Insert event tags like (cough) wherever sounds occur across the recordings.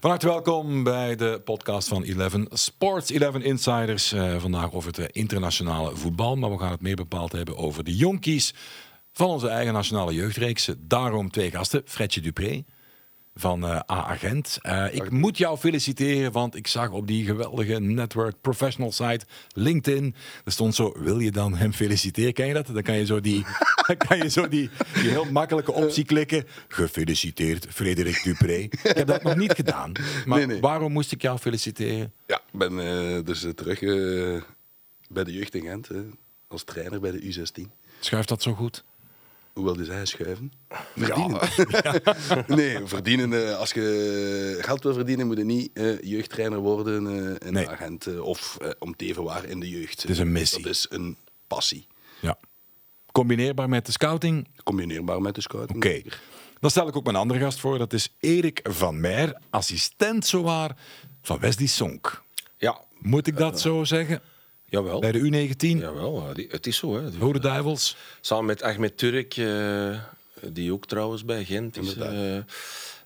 Van harte welkom bij de podcast van 11 Sports 11 Insiders. Uh, vandaag over het eh, internationale voetbal, maar we gaan het meer bepaald hebben over de jonkies van onze eigen nationale jeugdreeks. Daarom twee gasten, Fredje Dupré van uh, A-agent. Uh, ik moet jou feliciteren, want ik zag op die geweldige network professional site LinkedIn, er stond zo, wil je dan hem feliciteren? Ken je dat? Dan kan je zo die, (laughs) kan je zo die, die heel makkelijke optie klikken. Gefeliciteerd, Frederik Dupré. Ik heb dat nog niet gedaan. Maar nee, nee. waarom moest ik jou feliciteren? Ja, ik ben uh, dus terug bij de jeugd in Gent, als trainer bij de U16. Schuift dat zo goed? Hoe wilde zij schuiven? Verdienen. (laughs) Ja. nee, verdienen. Uh, als je geld wil verdienen, moet je niet uh, jeugdtrainer worden, uh, een nee. agent of om te even waar in de jeugd. Het is een missie. Dat is een passie. Ja. Combineerbaar met de scouting? Combineerbaar met de scouting. Oké. Okay. Dan stel ik ook mijn andere gast voor. Dat is Erik van Meer, assistent zowaar van Wesley Sonk. Ja. Moet ik dat zo zeggen? Jawel. Bij de U19? Jawel, het is zo. Hè. Rode Duivels? Samen met Ahmed Turk, uh, die ook trouwens bij Gent is. Uh,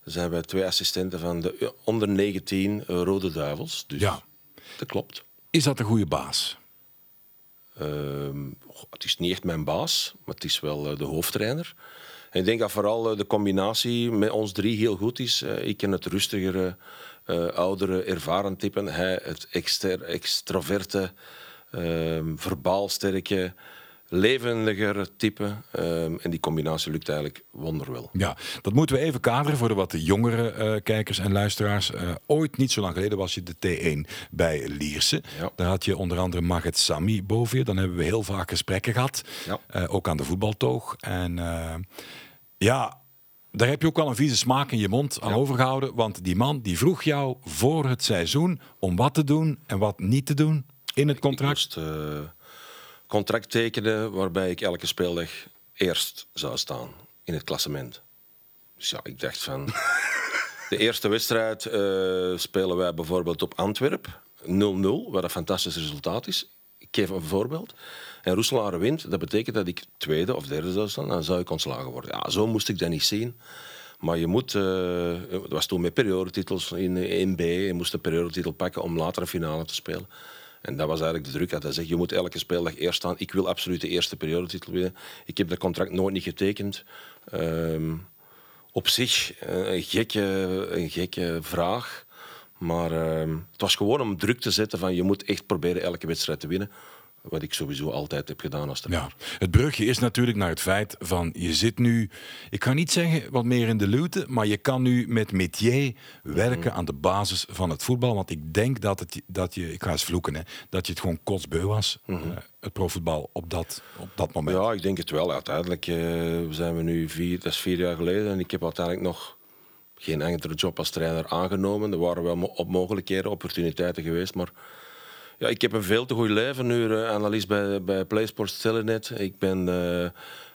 zijn wij twee assistenten van de onder 19 uh, Rode Duivels. Dus ja. dat klopt. Is dat een goede baas? Ehm, het is niet echt mijn baas, maar het is wel de hoofdtrainer. En ik denk dat vooral de combinatie met ons drie heel goed is. ik ken het rustigere, oudere, ervaren type. Hij het exter, extroverte, um, verbaal sterke, levendiger type. Um, en die combinatie lukt eigenlijk wonderwel. Ja, dat moeten we even kaderen voor de wat jongere uh, kijkers en luisteraars. Uh, ooit, niet zo lang geleden, was je de T1 bij Lierse. Ja. Daar had je onder andere Maget Sami boven je. Dan hebben we heel vaak gesprekken gehad. Ja. Uh, ook aan de voetbaltoog. En ja, daar heb je ook wel een vieze smaak in je mond aan ja. overgehouden. Want die man die vroeg jou voor het seizoen om wat te doen en wat niet te doen in het contract. Ik moest uh, contract tekenen waarbij ik elke speeldag eerst zou staan in het klassement. Dus ja, ik dacht van... (laughs) de eerste wedstrijd uh, spelen wij bijvoorbeeld op Antwerp. 0-0, wat een fantastisch resultaat is. Ik geef een voorbeeld. En Roeselare wint, dat betekent dat ik tweede of derde zou staan. Dan zou ik ontslagen worden. Ja, zo moest ik dat niet zien. Maar je moet, uh, het was toen met periodetitels in 1B. Je moest een periodetitel pakken om later een finale te spelen. En dat was eigenlijk de druk. Dat hij zegt, je moet elke speeldag eerst staan. Ik wil absoluut de eerste periodetitel winnen. Ik heb dat contract nooit niet getekend. Um, op zich een gekke, gekke vraag. Maar uh, het was gewoon om druk te zetten van je moet echt proberen elke wedstrijd te winnen. Wat ik sowieso altijd heb gedaan als trainer. Ja, het brugje is natuurlijk naar het feit van je zit nu, ik kan niet zeggen wat meer in de luwte, maar je kan nu met métier werken mm. aan de basis van het voetbal. Want ik denk dat, het, dat je, ik ga eens vloeken, hè, dat je het gewoon kotsbeu was, -hmm. uh, het profvoetbal op dat, op dat moment. Ja, ik denk het wel. Uiteindelijk uh, zijn we nu vier, dat is vier jaar geleden en ik heb uiteindelijk nog geen enkele job als trainer aangenomen. Er waren wel op mogelijkheden, opportuniteiten geweest, maar ja, ik heb een veel te goed leven nu, uh, analist bij, bij PlaySports Telenet. Ik ben uh,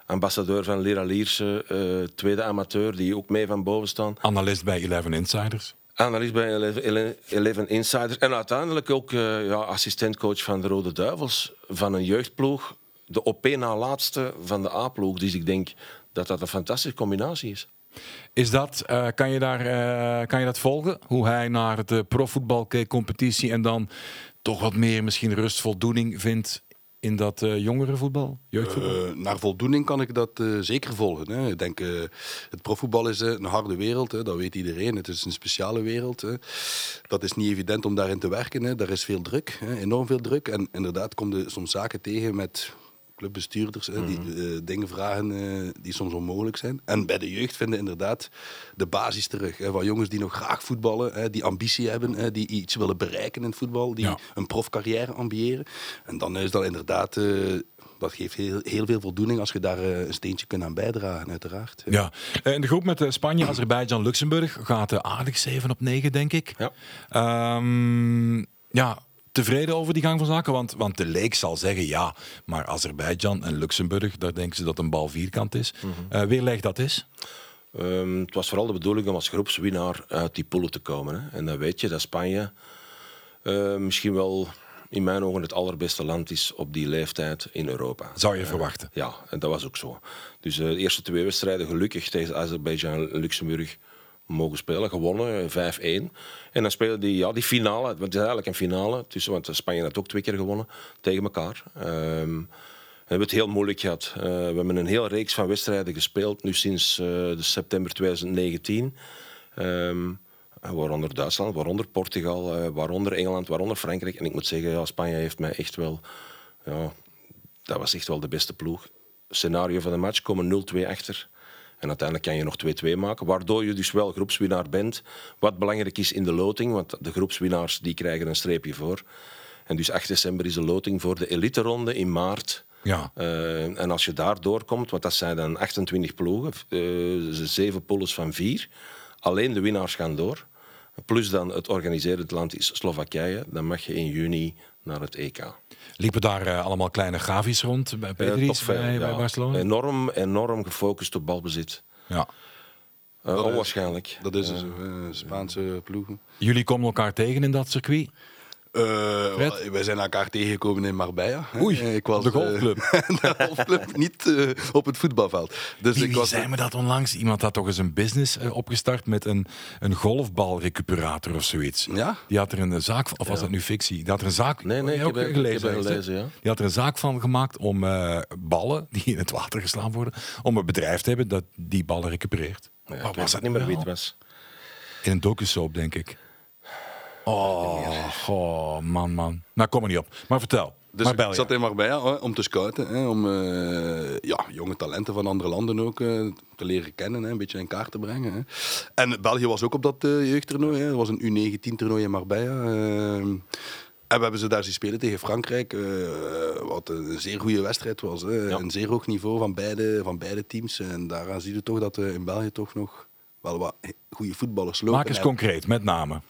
ambassadeur van Lira Lierse, uh, tweede amateur, die ook mee van boven staan. Analist bij Eleven Insiders. Analist bij Eleven Insiders. En uiteindelijk ook ja, assistentcoach van de Rode Duivels, van een jeugdploeg. De op na laatste van de A-ploeg. Dus ik denk dat dat een fantastische combinatie is. Is dat, uh, kan, je daar, uh, kan je dat volgen? Hoe hij naar de profvoetbal keek, competitie en dan toch wat meer misschien rust, voldoening vindt in dat uh, jongerenvoetbal, jeugdvoetbal? Uh, naar voldoening kan ik dat uh, zeker volgen. Hè. Ik denk, het profvoetbal is een harde wereld, hè. dat weet iedereen. Het is een speciale wereld. Hè. Dat is niet evident om daarin te werken. Hè. Daar is veel druk, hè. enorm veel druk. En inderdaad kom je soms zaken tegen met clubbestuurders mm -hmm. die uh, dingen vragen uh, die soms onmogelijk zijn. En bij de jeugd vinden inderdaad de basis terug. Hè, van jongens die nog graag voetballen, hè, die ambitie hebben, hè, die iets willen bereiken in het voetbal, die ja. een profcarrière ambiëren. En dan is dat inderdaad... Uh, dat geeft heel, heel, veel voldoening als je daar een steentje kunt aan bijdragen, uiteraard. Ja, in de groep met Spanje, Azerbeidzjan, Luxemburg gaat aardig 7 op 9, denk ik. Ja. Um, ja, tevreden over die gang van zaken? Want, want de leek zal zeggen ja, maar Azerbeidzjan en Luxemburg, daar denken ze dat een bal vierkant is. Mm -hmm. uh, weerleg dat is? Um, het was vooral de bedoeling om als groepswinnaar uit die poelen te komen. Hè. En dan weet je dat Spanje uh, misschien wel in mijn ogen het allerbeste land is op die leeftijd in Europa. Zou je uh, verwachten? Ja, en dat was ook zo. Dus de eerste twee wedstrijden gelukkig tegen Azerbeidzjan en Luxemburg mogen spelen, gewonnen, 5-1. En dan spelen die, ja, die finale, want het is eigenlijk een finale, tussen, want Spanje had ook twee keer gewonnen tegen elkaar. Ehm, we hebben het heel moeilijk gehad. Uh, we hebben een hele reeks van wedstrijden gespeeld, nu sinds uh, de september 2019. Um, waaronder Duitsland, waaronder Portugal, uh, waaronder Engeland, waaronder Frankrijk. En ik moet zeggen, ja, Spanje heeft mij echt wel... Ja, dat was echt wel de beste ploeg. Scenario van de match, komen 0-2 achter. En uiteindelijk kan je nog 2-2 maken, waardoor je dus wel groepswinnaar bent. Wat belangrijk is in de loting, want de groepswinnaars die krijgen een streepje voor. En dus 8 december is de loting voor de elite-ronde in maart. Ja. Uh, en als je daar doorkomt, want dat zijn dan 28 ploegen, uh, zeven poules van vier. Alleen de winnaars gaan door. Plus dan het organiserend land is Slowakije. Dan mag je in juni naar het EK. Liepen daar uh, allemaal kleine gavies rond bij Pedris, uh, bij, ja. bij Barcelona? Enorm, enorm gefocust op balbezit. Ja. Uh, dat onwaarschijnlijk. Is, dat is dus, Spaanse ploegen. Jullie komen elkaar tegen in dat circuit? Uh, wij zijn elkaar tegengekomen in Marbella. Oei, ik was, de golfclub. Uh, (laughs) de golfclub, niet uh, op het voetbalveld. Dus wie, ik was, zei me dat onlangs? Iemand had toch eens een business opgestart met een, een golfbalrecuperator of zoiets. Ja? Die had er een zaak van, of was dat nu fictie? Die had er een zaak nee, nee, ik heb, gelezen, ik heb gelezen ja. Die had er een zaak van gemaakt om ballen die in het water geslaan worden, om een bedrijf te hebben dat die ballen recupereert. Ja, Wat was dat niet meer wie het was? In een docusoap, denk ik. Oh, man, man. Nou, kom er niet op. Maar vertel. Dus Marbella. ik zat in Marbella om te scouten, hè, om uh, ja, jonge talenten van andere landen ook uh, te leren kennen, hè, een beetje in kaart te brengen. Hè. En België was ook op dat uh, jeugdtoernooi. Het was een U19-toernooi in Marbella. en we hebben ze daar zien spelen tegen Frankrijk, wat een zeer goede wedstrijd was. Hè. Ja. Een zeer hoog niveau van beide, van beide teams. En daaraan zie je toch dat in België toch nog wel wat goede voetballers lopen. Maak eens concreet, met name.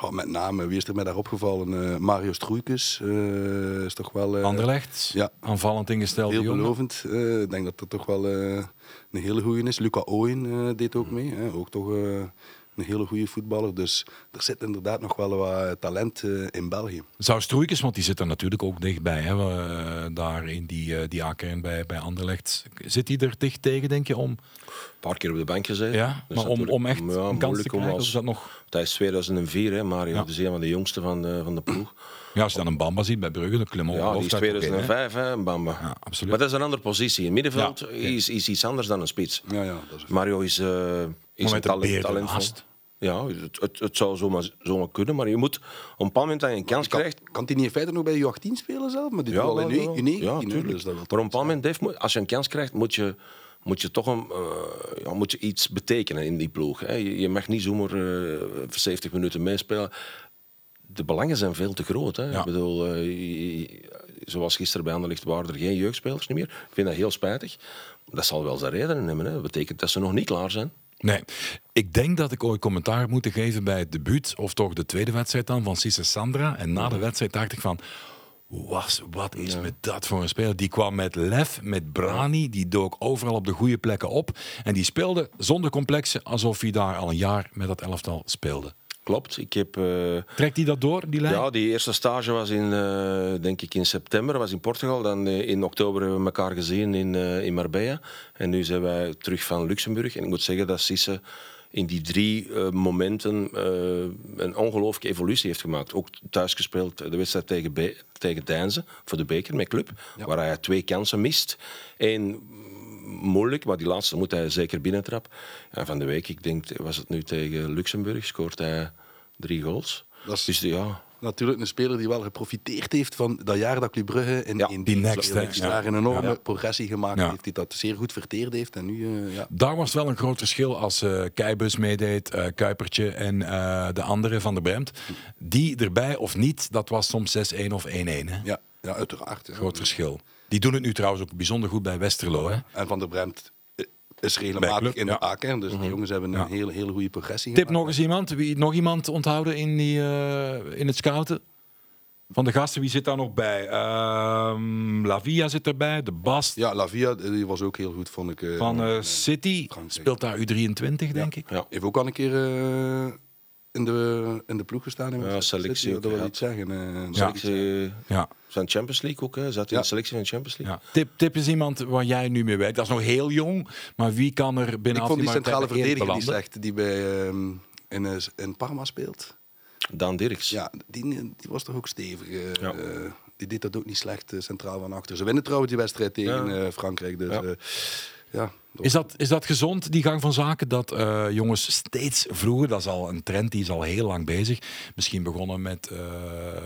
Oh, met name, wie is er mij daar opgevallen? Uh, Mario Stroeikens uh, is toch wel... Uh, Anderlecht, ja. aanvallend ingesteld. Heel jongen. belovend. ik denk dat dat toch wel een hele goeie is. Luca Ooyen deed ook mee. ook toch een hele goede voetballer. Dus er zit inderdaad nog wel wat talent in België. Zou Stroeikens, want die zit er natuurlijk ook dichtbij. Hè, daar in die, die A-kern bij, bij Anderlecht. Zit hij er dicht tegen, denk je, om... Een paar keer op de bank gezeten. Ja, maar om, om echt ja, een kans te krijgen, als, is dat nog... Dat is 2004, hè, Mario. Ja. Dus een van de jongste van de, van de ploeg. Ja, als je dan een Bamba ziet bij Brugge, dan klimmen Ja, die is 2005, hè, een Bamba. Ja, absoluut. Maar dat is een andere positie. In middenveld ja, is, is iets anders dan een spits. Ja, ja, dat is Mario is, uh, is een talent, talentvol. Ja, het, het, het zou zomaar, zomaar kunnen, maar je moet op een bepaald moment dat je een kans kan, krijgt... Kan hij niet in feite nog bij U18 spelen zelf? Maar dit ja, wel in wel, U19. Ja, dus dat maar op een bepaald moment, Dave, als je een kans krijgt, moet je moet je toch een, uh, ja, moet je iets betekenen in die ploeg. Hè. Je, je, mag niet zomaar uh, 70 minuten meespelen. De belangen zijn veel te groot. Hè. Ja. Ik bedoel, uh, zoals gisteren bij Anderlecht waren er geen jeugdspelers meer. Ik vind dat heel spijtig. Dat zal wel zijn redenen hebben. Hè. Dat betekent dat ze nog niet klaar zijn. Nee, ik denk dat ik ooit commentaar heb moeten geven bij het debuut, of toch de tweede wedstrijd dan, van Cisse Sandra. En na de wedstrijd dacht ik van, was, wat is ja. met dat voor een speler? Die kwam met lef, met brani, die dook overal op de goede plekken op. En die speelde zonder complexen, alsof hij daar al een jaar met dat elftal speelde. Klopt. Ik heb, uh, Trekt hij dat door, die lijn? Ja, die eerste stage was in, uh, denk ik in september, was in Portugal. Dan uh, in oktober hebben we elkaar gezien in, in Marbella. En nu zijn wij terug van Luxemburg. En ik moet zeggen dat Sisse in die drie uh, momenten uh, een ongelooflijke evolutie heeft gemaakt. Ook thuis gespeeld de wedstrijd tegen, Be tegen Deinze voor de beker met club, ja. waar hij twee kansen mist. Eén moeilijk, maar die laatste moet hij zeker binnentrappen. En van de week, ik denk, was het nu tegen Luxemburg, scoort hij drie goals. Dat is... Dus ja, natuurlijk een speler die wel geprofiteerd heeft van dat jaar dat Club Brugge in, ja, in die next, die ja. daar een enorme ja. progressie gemaakt ja. heeft, die dat zeer goed verteerd heeft. En nu, uh, ja. Daar was wel een groot verschil als uh, Keibus meedeed, uh, Kuipertje en uh, de andere van de Bremt. Die erbij of niet, dat was soms 6-1 of 1-1. Ja, ja, uiteraard. Ja. Groot verschil. Die doen het nu trouwens ook bijzonder goed bij Westerlo. Hè? En Van der Bremt is regelmatig in de ja. Dus Mhm. die jongens hebben een Ja. hele, hele goede progressie Tip gemaakt. nog eens iemand? Wie, nog iemand onthouden in, die, uh, in het scouten? Van de gasten, wie zit daar nog bij? Um, Lavia zit erbij, de Bast Ja, Lavia die was ook heel goed, vond ik. eh, van uh, City. Frankrijk. Speelt daar U23, denk ik. ja. Heeft ook al een keer eh, in de, in de ploeg gestaan. in Ja, Manchester selectie City, Dat wil iets zeggen. eh, Selectie Ja. van Champions League ook, hè? Zat in Ja. de selectie van Champions League. Ja. Tip, tip is iemand waar jij nu mee werkt. Dat is nog heel jong, maar wie kan er binnen Ik vond die centrale verdediger niet slecht, die bij, ehm, in, eh, in Parma speelt. Daan Dirks. Ja, die, die was toch ook stevig. eh, Ja. eh, die deed dat ook niet slecht eh, centraal van achter. Ze winnen trouwens die wedstrijd tegen Ja. eh, Frankrijk. Dus Ja. Is dat, is dat gezond, die gang van zaken? Dat eh, jongens steeds vroeger, dat is al een trend die is al heel lang bezig. Misschien begonnen met eh,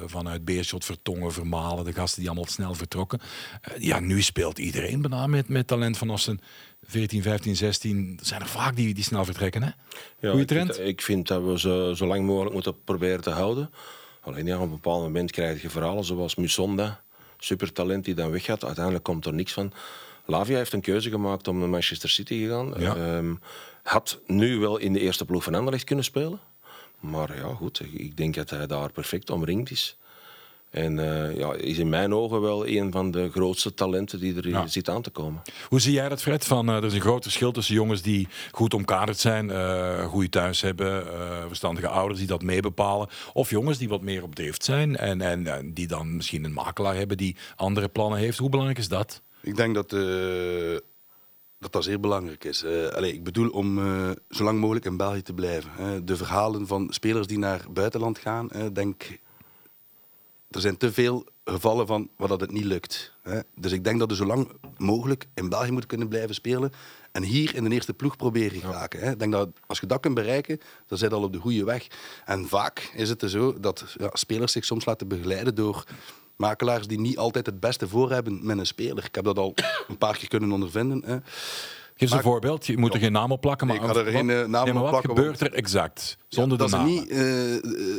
vanuit Beerschot, Vertongen, Vermalen, de gasten die allemaal snel vertrokken. Eh, ja, nu speelt iedereen bijna met, met talent vanaf zijn 14, 15, 16. Er zijn er vaak die, die snel vertrekken, hè? Ja, Goeie ik vind- trend? Ik vind dat we ze zo lang mogelijk moeten proberen te houden. Alleen ja, op een bepaald moment krijg je verhalen zoals Musonda, supertalent die dan weggaat. Uiteindelijk komt er niks van. Lavia heeft een keuze gemaakt om naar Manchester City te gaan. Ja. Ehm, had nu wel in de eerste ploeg van Anderlecht kunnen spelen. Maar ja, goed, ik denk dat hij daar perfect omringd is. En eh, ja, is in mijn ogen wel een van de grootste talenten die er Ja. zit aan te komen. Hoe zie jij dat, Fred? Van, eh, er is een groot verschil tussen jongens die goed omkaderd zijn, eh een goede thuis hebben, eh, verstandige ouders die dat meebepalen. Of jongens die wat meer op drift zijn en, en, en die dan misschien een makelaar hebben die andere plannen heeft. Hoe belangrijk is dat? Ik denk dat, eh, dat dat zeer belangrijk is. Eh, allee, ik bedoel om eh, zo lang mogelijk in België te blijven. hè. de verhalen van spelers die naar buitenland gaan, denk er zijn te veel gevallen van waar dat het niet lukt. Hè. Dus ik denk dat we zo lang mogelijk in België moeten kunnen blijven spelen. En hier in de eerste ploeg proberen te raken. Hè. Ik denk dat als je dat kunt bereiken, dan je al op de goede weg. En vaak is het dus zo dat ja, spelers zich soms laten begeleiden door makelaars die niet altijd het beste voor hebben met een speler. Ik heb dat al (coughs) een paar keer kunnen ondervinden. Hè. Geef eens een voorbeeld. Je moet er geen naam op plakken. Maar Nee, ik ga er wat- geen, eh, naam nee, maar op wat plakken, gebeurt er exact? Zonder dat de ze naam. niet eh,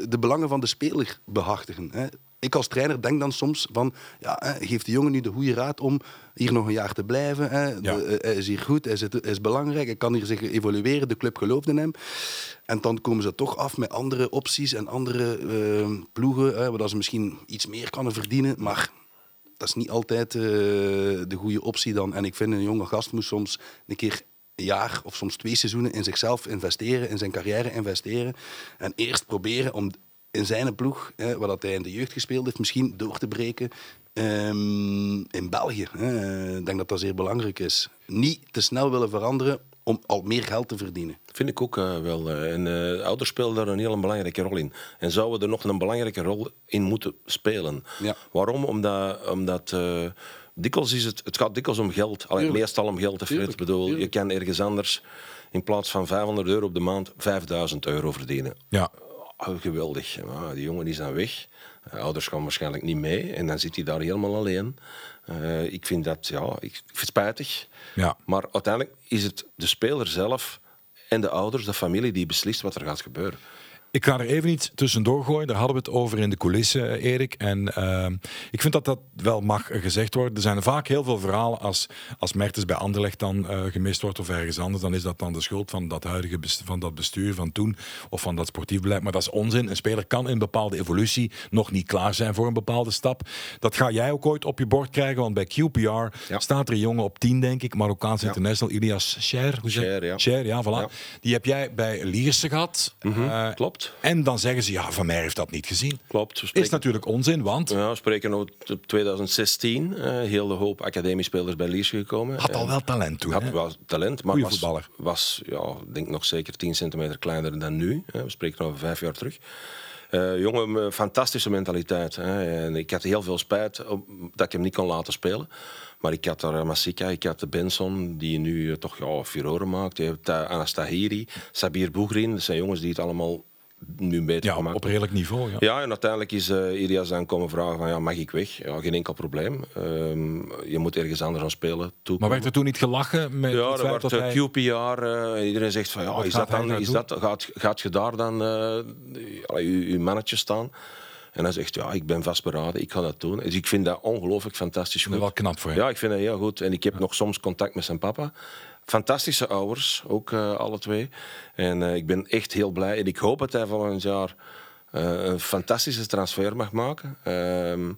de belangen van de speler behartigen. Hè. Ik als trainer denk dan soms van, ja, hè, geef de jongen nu de goede raad om hier nog een jaar te blijven. Hè. Ja. De- eh, hij is hier goed, hij is, hij is belangrijk, hij kan hier zich evolueren, de club gelooft in hem. En dan komen ze toch af met andere opties en andere eh, ploegen, hè, waar ze misschien iets meer kunnen verdienen, maar dat is niet altijd eh, de goede optie dan. En ik vind een jonge gast moet soms een keer een jaar of soms twee seizoenen in zichzelf investeren, in zijn carrière investeren. En eerst proberen om in zijn ploeg, hè, dat hij in de jeugd gespeeld heeft, misschien door te breken ehm, in België. Hè. Ik denk dat dat zeer belangrijk is. Niet te snel willen veranderen om al meer geld te verdienen. Vind ik ook eh, wel. eh, en eh, ouders spelen daar een heel belangrijke rol in. En zouden er nog een belangrijke rol in moeten spelen. Ja. Waarom? Omdat, omdat eh, dikwijls is het, het gaat dikwijls om geld. Allee, Tuurlijk. meestal om geld. Fred. Ik bedoel, je kan ergens anders in plaats van 500 euro op de maand 5000 euro verdienen. Ja. Oh, geweldig. Maar die jongen is dan weg. Eh, ouders gaan waarschijnlijk niet mee. En dan zit hij daar helemaal alleen. Eh, ik vind dat, ja, ik, ik vind het spijtig. Ja. Maar uiteindelijk is het de speler zelf en de ouders, de familie, die beslist wat er gaat gebeuren. Ik ga er even iets tussendoor gooien. Daar hadden we het over in de coulissen, eh, Erik. En ehm, ik vind dat dat wel mag gezegd worden. Er zijn vaak heel veel verhalen als, als Mertens bij Anderlecht dan eh, gemist wordt of ergens anders. Dan is dat dan de schuld van dat huidige best- van dat bestuur van toen of van dat sportief beleid. Maar dat is onzin. Een speler kan in een bepaalde evolutie nog niet klaar zijn voor een bepaalde stap. Dat ga jij ook ooit op je bord krijgen. Want bij QPR Ja. staat er een jongen op 10, denk ik. Marokkaans Ja. international. Ilias Cher. Hoe Cher, ja. Voilà. Ja. Die heb jij bij Lierse gehad. Eh, Klopt. En dan zeggen ze, ja, Van Mij heeft dat niet gezien. Klopt. Is natuurlijk onzin, want ja, we spreken over t- 2016. eh heel de hoop academiespelers bij Liers gekomen. had al wel talent toen. had wel talent, maar Goeie was, voetballer. was ja, denk nog zeker 10 centimeter kleiner dan nu. We spreken over vijf jaar terug. Eh, jongen, met fantastische mentaliteit. Hè. En ik had heel veel spijt dat ik hem niet kon laten spelen. Maar ik had daar eh, Masika, ik had de Benson, die nu eh, toch ja, furoren maakt. Je hebt uh, Anas Tahiri, Sabir Bougrin. Dat zijn jongens die het allemaal nu beter Ja, gemaakt op redelijk niveau. Ja. ja, en uiteindelijk is eh Ilias dan komen vragen van ja, mag ik weg? Ja, geen enkel probleem. Ehm, je moet ergens anders aan spelen. Toe Maar werd er toen niet gelachen met ja, het er dat eh, hij... QPR eh, en iedereen zegt van ja, Wat is gaat dat dan, is naartoe? dat, gaat, gaat je daar dan eh je, je mannetje staan? En hij zegt ja, ik ben vastberaden, ik ga dat doen. Dus ik vind dat ongelooflijk fantastisch goed. Wel knap voor hem. Ja, ik vind dat heel goed. En ik heb nog soms contact met zijn papa. Fantastische ouders, ook eh, alle twee. En eh, ik ben echt heel blij. En ik hoop dat hij volgend jaar eh, een fantastische transfer mag maken. Ehm,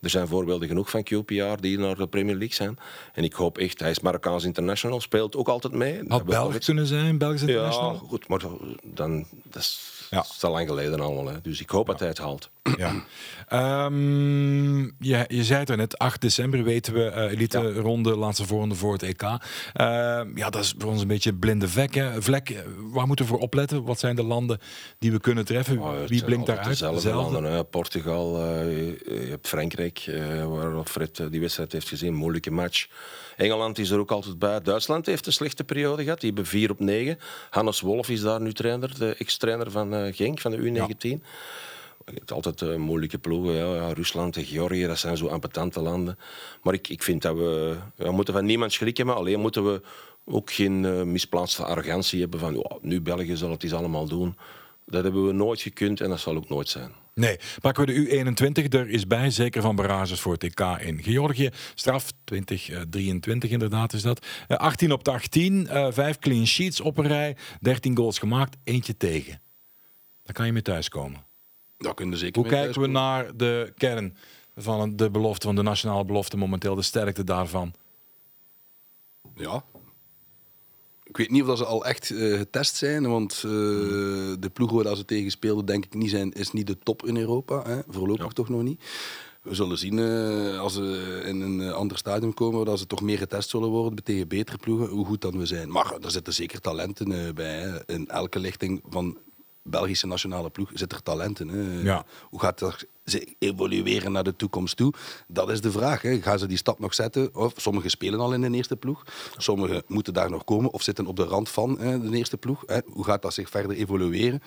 er zijn voorbeelden genoeg van QPR die naar de Premier League zijn. En ik hoop echt, hij is Marokkaans international, speelt ook altijd mee. Had Belg kunnen zijn, Belgisch Ja, international. goed, maar dan... Dat is, Ja. Dat is al lang geleden allemaal. Hè. Dus ik hoop dat hij het haalt. Ja. Ehm, je, je zei het er net, 8 december weten we, eh, elite Ja. ronde, laatste voorronde voor het EK. Ehm, ja, dat is voor ons een beetje een blinde vlek. Hè. vlek. Eh, Waar moeten we voor opletten? Wat zijn de landen die we kunnen treffen? Het Wie blinkt daaruit? Dezelfde Dezelfde? landen. Hè. Portugal, eh, je hebt Frankrijk, waar Fred die wedstrijd heeft gezien. Moeilijke match. Engeland is er ook altijd bij. Duitsland heeft een slechte periode gehad. Die hebben 4 op 9. Hannes Wolf is daar nu trainer, de ex-trainer van eh, Genk, van de U19. Je hebt altijd eh, moeilijke ploegen. Ja. Ja, Rusland en Georgië, dat zijn zo ambetante landen. Maar ik, ik vind dat we... We moeten van niemand schrikken, maar alleen moeten we ook geen eh, misplaatste arrogantie hebben van "Ja, nu België zal het eens allemaal doen. Dat hebben we nooit gekund en dat zal ook nooit zijn. Nee, pakken we de U21 er is bij, zeker van barrages voor het EK in Georgië. Straf 2023 inderdaad is dat. Eh, 18 op de 18, eh 5 clean sheets op een rij, 13 goals gemaakt, eentje tegen. Daar kan je mee thuiskomen. Daar kunnen zeker Hoe kijken we naar de kern van de belofte, van de nationale belofte momenteel, de sterkte daarvan? Ja. Ik weet niet of dat ze al echt eh, getest zijn, want eh, de ploegen waar ze tegen speelden, denk ik niet zijn, is niet de top in Europa. Hè? Voorlopig toch nog niet. We zullen zien eh, als ze in een ander stadium komen, dat ze toch meer getest zullen worden tegen betere ploegen, hoe goed dan we zijn. Maar er zitten zeker talenten bij. Hè? In elke lichting van Belgische nationale ploeg zit er talenten. Hè? Ja. Hoe gaat dat ze evolueren naar de toekomst toe? Dat is de vraag. Hè? Gaan ze die stap nog zetten? Of sommigen spelen al in de eerste ploeg. Sommigen moeten daar nog komen of zitten op de rand van hè, de eerste ploeg. Hè? Hoe gaat dat zich verder evolueren?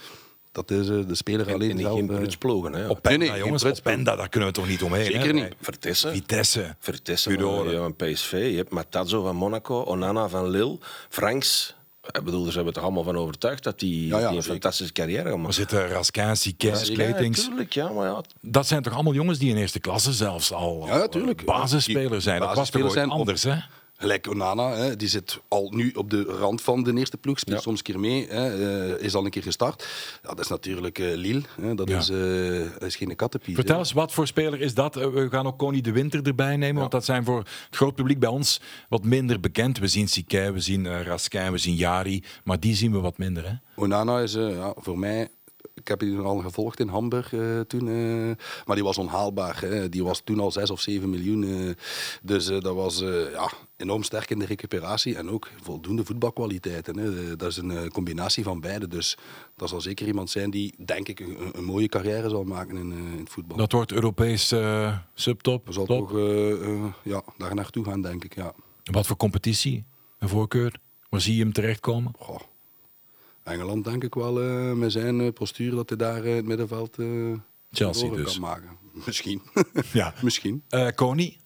Dat is eh, de speler En, alleen en niet zelf. geen eh. Hè. Op Penda, nee, geen jongens, op. Penda, daar kunnen we toch niet omheen. Zeker hè? niet. Vertessen. Vitesse. Van, ja, van PSV. Je hebt Matazzo van Monaco, Onana van Lille, Franks. Ik bedoel, zijn we toch allemaal van overtuigd dat die, Ja, ja, die een fantastische carrière gaan Er zitten Raskin, Siques, Ja, Kletings. natuurlijk, ja, maar ja. Dat zijn toch allemaal jongens die in eerste klasse zelfs al Ja, ja, tuurlijk. basisspeler zijn. Dat was toch Basisspelers ooit zijn op- anders, hè? Gelijk Onana, hè, die zit al nu op de rand van de eerste ploeg, speelt Ja. soms een keer mee, hè, eh, is al een keer gestart. Ja, dat is natuurlijk eh, Lille, hè, dat, Ja. is, dat is geen kattenpiet. Vertel eens, wat voor speler is dat? We gaan ook Connie de Winter erbij nemen, want dat zijn voor het groot publiek bij ons wat minder bekend. We zien Sique, we zien Raskin, we zien Jari, maar die zien we wat minder, hè? Onana is ja, voor mij. Ik heb die al gevolgd in Hamburg eh, toen. eh, maar die was onhaalbaar. Hè. Die was toen al 6 of 7 miljoen. eh. dus dat was ja, enorm sterk in de recuperatie. En ook voldoende voetbalkwaliteiten. Hè. Dat is een combinatie van beide. Dus dat zal zeker iemand zijn die, denk ik, een, een mooie carrière zal maken in, in het voetbal. Dat wordt Europees subtop. Dat zal top. toch ja, daar naartoe gaan, denk ik. Ja. Wat voor competitie? Een voorkeur? Waar zie je hem terechtkomen? Goh. Engeland denk ik wel eh, met zijn eh, postuur dat hij daar eh, in het middenveld eh Chelsea dus. kan maken. (laughs) Misschien. Ja. (laughs) Misschien. Eh Connie,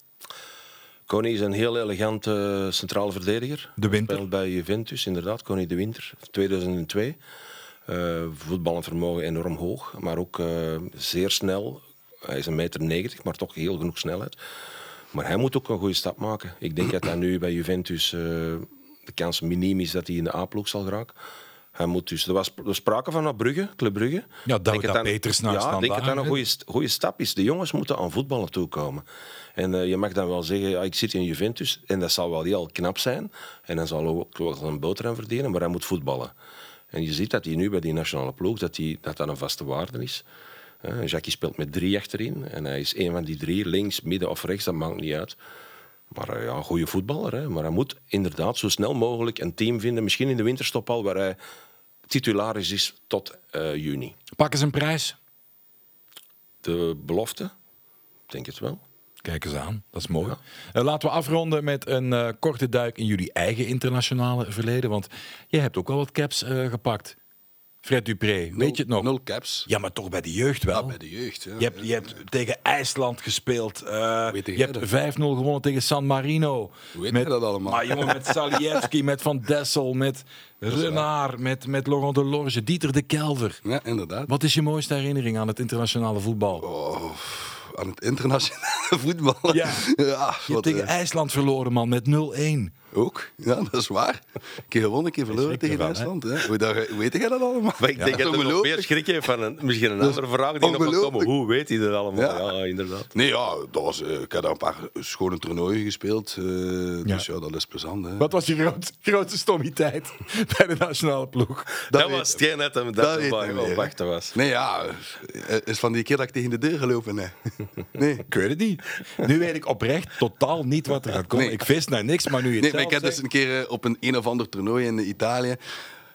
Connie is een heel elegante centrale verdediger. De Winter. Speelt bij Juventus, inderdaad. Connie de Winter, 2002. Eh voetballend vermogen enorm hoog, maar ook eh, zeer snel. Hij is een meter 90, maar toch heel genoeg snelheid. Maar hij moet ook een goede stap maken. Ik denk dat hij nu bij Juventus eh, de kans miniem is dat hij in de A-ploeg zal geraken. Hij moet dus, er was er sprake van naar Brugge, Club Brugge. Ja, denk dat dat- Peters naar Ja, ik denk dat dat een goede, goede stap is. De jongens moeten aan voetballen toekomen. En eh, je mag dan wel zeggen, ja, ik zit in Juventus en dat zal wel heel knap zijn. En dan zal hij ook wel een boterham verdienen, maar hij moet voetballen. En je ziet dat hij nu bij die nationale ploeg, dat die, dat, dat een vaste waarde is. Eh, Jackie speelt met drie achterin en hij is een van die drie, links, midden of rechts, dat maakt niet uit. Maar eh, ja, een goede voetballer. Hè. Maar hij moet inderdaad zo snel mogelijk een team vinden, misschien in de winterstop al, waar hij titularis is tot eh, juni. pak eens een prijs. De belofte? Ik denk het wel. Kijk eens aan, dat is mooi. Eh, laten we afronden met een korte duik in jullie eigen internationale verleden. Want je hebt ook wel wat caps gepakt. Fred Dupré, weet je het nog? Nul caps. Ja, maar toch bij de jeugd wel. Ja, bij de jeugd. Ja. Je hebt, je hebt tegen IJsland gespeeld. eh, je hebt dat? 5-0 gewonnen tegen San Marino. Hoe weet met, jij dat allemaal? Maar jongen, met Salievski, (laughs) met Van Dessel, met Renard, met, met Laurent Delorge, Dieter de Kelder. Ja, inderdaad. Wat is je mooiste herinnering aan het internationale voetbal? Oh, aan het internationale (laughs) voetbal. Ja. ja je hebt tegen eh, IJsland verloren, man, met 0-1. Ook, ja, dat is waar. Een keer gewonnen, een keer verloren tegen ervan, Duitsland. Hè? Hoe, dat, weet jij dat allemaal? Maar ik denk dat hij nog meer schrik heeft van een, misschien een Dat is andere vraag die nog gaat komen. Hoe weet hij dat allemaal? Ja. Ja, inderdaad. Nee, ja, dat was, eh, ik heb daar een paar schone toernooien gespeeld. eh, Dus ja, dat is plezant. Hè. Wat was je groot, grootste stommiteit (laughs) bij de nationale ploeg? Dat, was hetgeen net dat, dat dat op hè. wachten was. Nee, ja, eh, is van die keer dat ik tegen de deur gelopen heb. Nee. Ik weet het niet. Nu weet ik oprecht totaal niet wat er gaat komen. Nee. Ik vis naar niks, maar nu je ik heb dus een keer eh, op een een of ander toernooi in Italië.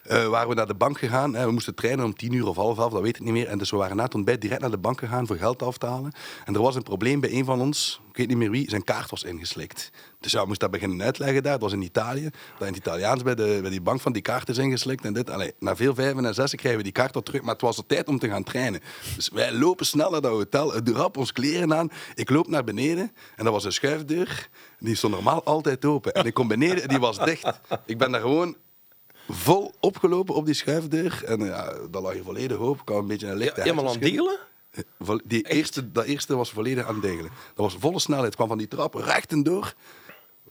Eh, waren we naar de bank gegaan. Hè. We moesten trainen om tien uur of half elf, dat weet ik niet meer. En dus we waren na het ontbijt direct naar de bank gegaan voor geld af te halen. En er was een probleem bij een van ons, ik weet niet meer wie, zijn kaart was ingeslikt. Dus ja, we moesten dat beginnen uitleggen daar. Het was in Italië. Dat in het Italiaans bij, de, bij die bank van die kaart is ingeslikt. En dit. Allee, na veel vijven en zessen krijgen we die kaart al terug. Maar het was de tijd om te gaan trainen. Dus wij lopen snel naar dat hotel. Het rap ons kleren aan. Ik loop naar beneden. En dat was een schuifdeur. Die stond normaal altijd open. En ik kom beneden en die was dicht. Ik ben daar gewoon vol opgelopen op die schuifdeur. En ja, dat lag hier volledig. Ik had een beetje een lichte Helemaal aan dealen? Vol- Die eerste, dat eerste was volledig aan het degelen. Dat was volle snelheid. kwam van die trap recht en door.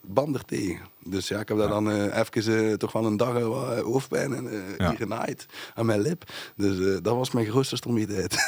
Bam er tegen. Dus ja, ik heb daar dan eh, even eh, toch van een dag eh, eh, hoofdpijn en eh, Ja. hier genaaid aan mijn lip. Dus eh, dat was mijn grootste stommiteit. (laughs)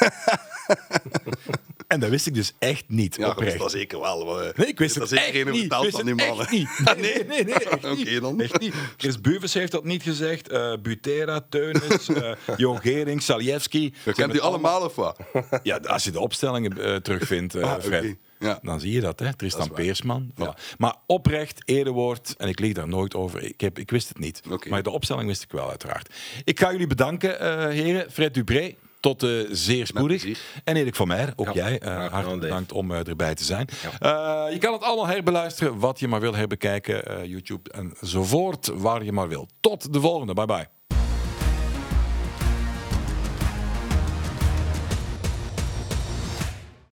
En dat wist ik dus echt niet. ja, dat is dat zeker wel. maar, eh, Nee, ik wist dat het is echt zeker geen niet. verteld wist van die mannen. echt niet. (laughs) Nee, nee, nee. echt Oké niet. dan. Echt niet. Chris Buvens heeft dat niet gezegd. eh Butera, Teunis, (laughs) eh Jo Gering, Saljevski. Je kent u allemaal of wat? Ja, als je de opstellingen terugvindt, eh, Ah. Fred, Ja. dan zie je dat, hè? Tristan. Peersman. Voilà. Maar oprecht, erewoord, en ik lieg daar nooit over. Ik, heb, ik wist het niet. Oké. Maar de opstelling wist ik wel, uiteraard. Ik ga jullie bedanken, eh, heren. Fred Dupré, tot eh, zeer spoedig. En Erik van Meer, ook Ja, jij. eh, hartelijk bedankt om eh, erbij te zijn. Je kan het allemaal herbeluisteren, wat je maar wil herbekijken. YouTube enzovoort, waar je maar wil. Tot de volgende. Bye bye.